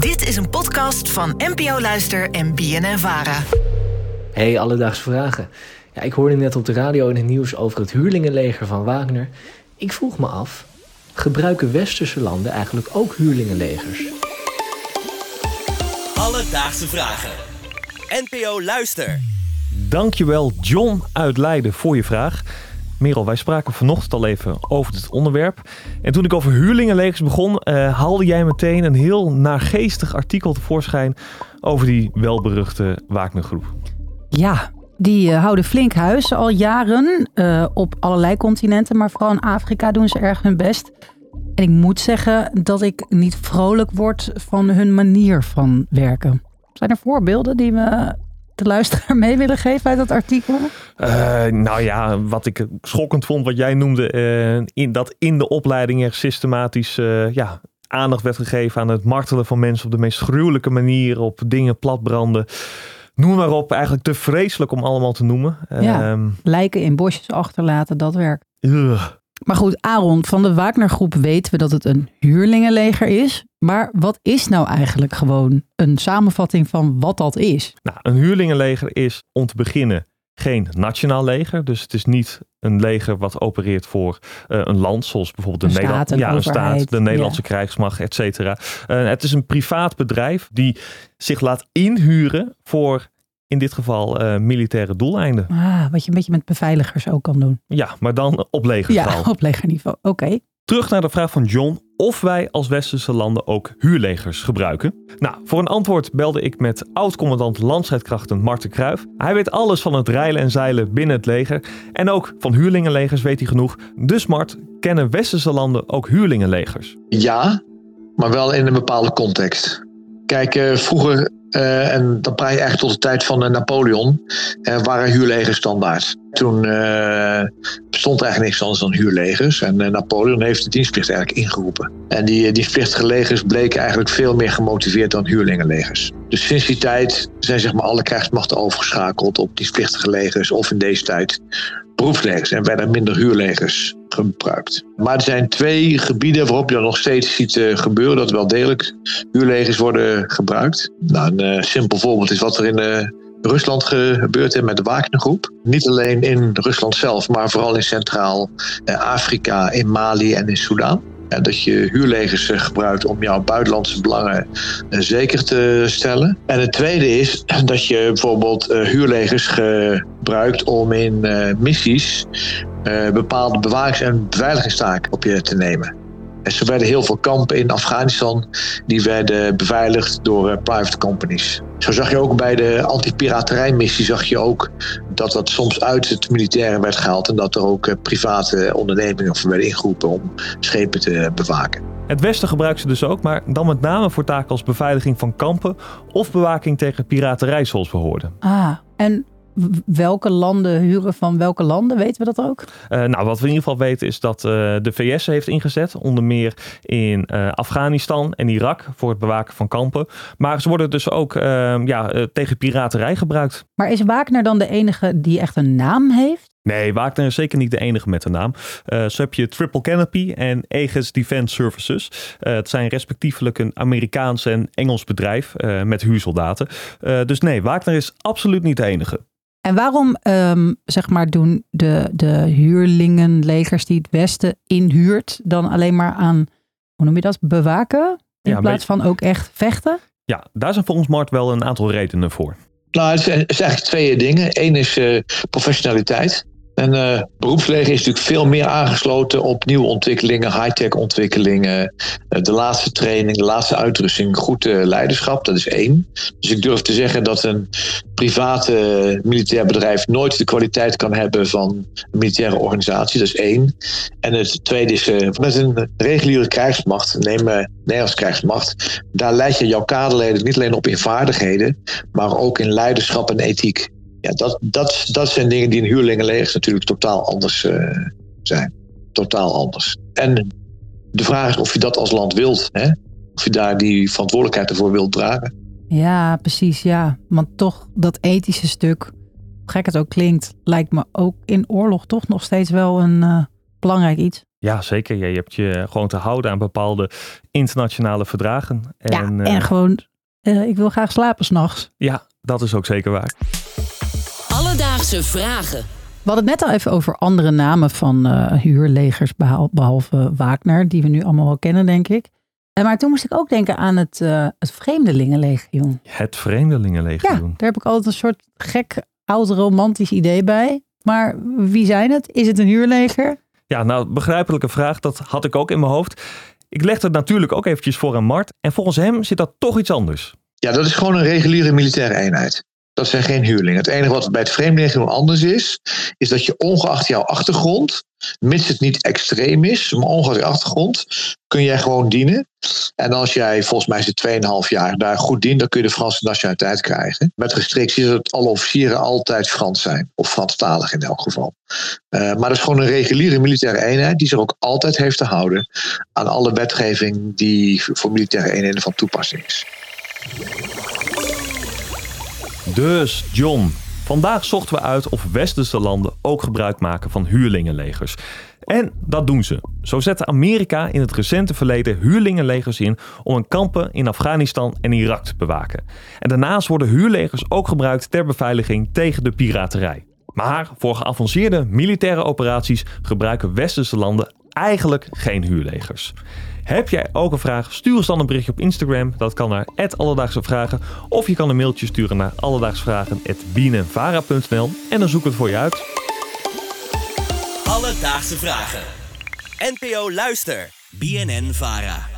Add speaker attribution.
Speaker 1: Dit is een podcast van NPO Luister en BNN Vara.
Speaker 2: Hey, alledaagse vragen. Ja, ik hoorde net op de radio in het nieuws over het huurlingenleger van Wagner. Ik vroeg me af, gebruiken westerse landen eigenlijk ook huurlingenlegers?
Speaker 3: Alledaagse vragen. NPO Luister.
Speaker 4: Dankjewel John uit Leiden voor je vraag. Merel, wij spraken vanochtend al even over dit onderwerp. En toen ik over huurlingenlegers begon, eh, haalde jij meteen een heel naargeestig artikel tevoorschijn over die welberuchte Wagnergroep.
Speaker 5: Ja, die eh, houden flink huis al jaren eh, op allerlei continenten, maar vooral in Afrika doen ze erg hun best. En ik moet zeggen dat ik niet vrolijk word van hun manier van werken. Zijn er voorbeelden die we de luisteraar mee willen geven uit dat artikel?
Speaker 4: Eh, nou ja, wat ik schokkend vond, wat jij noemde, eh, in, dat in de opleiding er systematisch eh, ja, aandacht werd gegeven aan het martelen van mensen op de meest gruwelijke manier, op dingen platbranden. Noem maar op, eigenlijk te vreselijk om allemaal te noemen.
Speaker 5: Ja,
Speaker 4: Ehm,
Speaker 5: lijken in bosjes achterlaten, dat werk.
Speaker 4: ugh.
Speaker 5: Maar goed, Aaron, van de Wagnergroep weten we dat het een huurlingenleger is. Maar wat is nou eigenlijk gewoon een samenvatting van wat dat is?
Speaker 4: Nou, een huurlingenleger is om te beginnen geen nationaal leger. Dus het is niet een leger wat opereert voor eh, een land, zoals bijvoorbeeld de,
Speaker 5: Een staat,
Speaker 4: Nederland, ja, een staat, de Nederlandse
Speaker 5: ja.
Speaker 4: krijgsmacht, et cetera. Eh, het is een privaat bedrijf die zich laat inhuren voor in dit geval eh, militaire doeleinden.
Speaker 5: Ah, wat je een beetje met beveiligers ook kan doen.
Speaker 4: Ja, maar dan op legerschaal.
Speaker 5: Ja, op legerniveau. Oké.
Speaker 4: Terug naar de vraag van John of wij als westerse landen ook huurlegers gebruiken. Nou, voor een antwoord belde ik met oud-commandant landstrijdkrachten Marten Kruijf. Hij weet alles van het reilen en zeilen binnen het leger. En ook van huurlingenlegers weet hij genoeg. Dus Mart, kennen westerse landen ook huurlingenlegers?
Speaker 6: Ja, maar wel in een bepaalde context. Kijk, eh, vroeger, eh, en dan praat je eigenlijk tot de tijd van eh, Napoleon, eh, waren huurlegers standaard. Toen eh, bestond er eigenlijk niks anders dan huurlegers. En Napoleon heeft de dienstplicht eigenlijk ingeroepen. En die dienstplichtige legers bleken eigenlijk veel meer gemotiveerd dan huurlingenlegers. Dus sinds die tijd zijn zeg maar alle krijgsmachten overgeschakeld op dienstplichtige legers. Of in deze tijd beroepslegers. En werden minder huurlegers gebruikt. Maar er zijn twee gebieden waarop je dat nog steeds ziet eh, gebeuren. Dat wel degelijk huurlegers worden gebruikt. Nou, een eh, simpel voorbeeld is wat er in eh, Rusland gebeurt hè, met de Wagnergroep. Niet alleen in Rusland zelf, maar vooral in Centraal-Afrika, in Mali en in Soudaan. Ja, dat je huurlegers gebruikt om jouw buitenlandse belangen zeker te stellen. En het tweede is dat je bijvoorbeeld huurlegers gebruikt om in eh, missies eh, bepaalde bewakings- en beveiligingstaken op je te nemen. En zo werden heel veel kampen in Afghanistan die werden beveiligd door eh, private companies. Zo zag je ook bij de anti-piraterijmissie zag je ook dat dat soms uit het militaire werd gehaald en dat er ook eh, private ondernemingen voor werden ingeroepen om schepen te bewaken.
Speaker 4: Het Westen gebruikt ze dus ook, maar dan met name voor taken als beveiliging van kampen of bewaking tegen piraterij, zoals we hoorden.
Speaker 5: Ah, en welke landen huren van welke landen, weten we dat ook?
Speaker 4: Eh, nou, wat we in ieder geval weten is dat eh, de VS heeft ingezet, onder meer in eh, Afghanistan en Irak voor het bewaken van kampen. Maar ze worden dus ook eh, ja, tegen piraterij gebruikt.
Speaker 5: Maar is Wagner dan de enige die echt een naam heeft?
Speaker 4: Nee, Wagner is zeker niet de enige met de naam. Eh, zo heb je Triple Canopy en Aegis Defense Services. Het zijn respectievelijk een Amerikaans en Engels bedrijf met huursoldaten. Dus nee, Wagner is absoluut niet de enige.
Speaker 5: En waarom, ehm, zeg maar, doen de, de huurlingenlegers die het Westen inhuurt dan alleen maar aan, hoe noem je dat, bewaken? In
Speaker 4: Ja,
Speaker 5: plaats van ook echt vechten?
Speaker 4: Ja, daar zijn volgens Mart wel een aantal redenen voor.
Speaker 6: Nou, het is eigenlijk twee dingen. Eén is eh, professionaliteit. Een eh, beroepsleger is natuurlijk veel meer aangesloten op nieuwe ontwikkelingen, high-tech ontwikkelingen, eh, de laatste training, de laatste uitrusting, goed eh, leiderschap, dat is één. Dus ik durf te zeggen dat een private militair bedrijf nooit de kwaliteit kan hebben van een militaire organisatie, dat is één. En het tweede is, met een reguliere krijgsmacht, neem Nederlandse krijgsmacht, daar leid je jouw kaderleden niet alleen op in vaardigheden, maar ook in leiderschap en ethiek. Ja, dat, dat, dat zijn dingen die in huurlingenlegers natuurlijk totaal anders eh, zijn. Totaal anders. En de vraag is of je dat als land wilt. Hè? Of je daar die verantwoordelijkheid ervoor wilt dragen.
Speaker 5: Ja, precies, ja. Want toch dat ethische stuk, hoe gek het ook klinkt, lijkt me ook in oorlog toch nog steeds wel een eh, belangrijk iets.
Speaker 4: Ja, zeker. Je hebt je gewoon te houden aan bepaalde internationale verdragen.
Speaker 5: En, ja,
Speaker 4: en
Speaker 5: uh, gewoon, uh, ik wil graag slapen s'nachts.
Speaker 4: Ja, dat is ook zeker waar.
Speaker 7: Alledaagse vragen.
Speaker 5: We hadden het net al even over andere namen van uh, huurlegers, behalve Wagner, die we nu allemaal wel kennen, denk ik. Maar toen moest ik ook denken aan het, uh, het Vreemdelingenlegioen.
Speaker 4: Het Vreemdelingenlegioen.
Speaker 5: Ja, daar heb ik altijd een soort gek, oud romantisch idee bij. Maar wie zijn het? Is het een huurleger?
Speaker 4: Ja, nou, begrijpelijke vraag. Dat had ik ook in mijn hoofd. Ik leg het natuurlijk ook eventjes voor aan Mart. En volgens hem zit dat toch iets anders.
Speaker 6: Ja, dat is gewoon een reguliere militaire eenheid. Dat zijn geen huurlingen. Het enige wat bij het vreemdeling anders is, is dat je ongeacht jouw achtergrond, mits het niet extreem is, maar ongeacht je achtergrond, kun jij gewoon dienen. En als jij, volgens mij is het 2,5 jaar, daar goed dient, dan kun je de Franse nationaliteit krijgen. Met restricties dat alle officieren altijd Frans zijn, of Franstalig in elk geval. Uh, maar dat is gewoon een reguliere militaire eenheid die zich ook altijd heeft te houden aan alle wetgeving die voor militaire eenheden van toepassing is.
Speaker 4: Dus John, vandaag zochten we uit of westerse landen ook gebruik maken van huurlingenlegers. En dat doen ze. Zo zette Amerika in het recente verleden huurlingenlegers in om een kampen in Afghanistan en Irak te bewaken. En daarnaast worden huurlegers ook gebruikt ter beveiliging tegen de piraterij. Maar voor geavanceerde militaire operaties gebruiken westerse landen eigenlijk geen huurlegers. Heb jij ook een vraag? Stuur ons dan een berichtje op Instagram. Dat kan naar Alledaagse Vragen. Of je kan een mailtje sturen naar alledaagsvragen.bienenvara.nl en dan zoek het voor je uit.
Speaker 3: Alledaagse Vragen. NPO Luister. BNN Vara.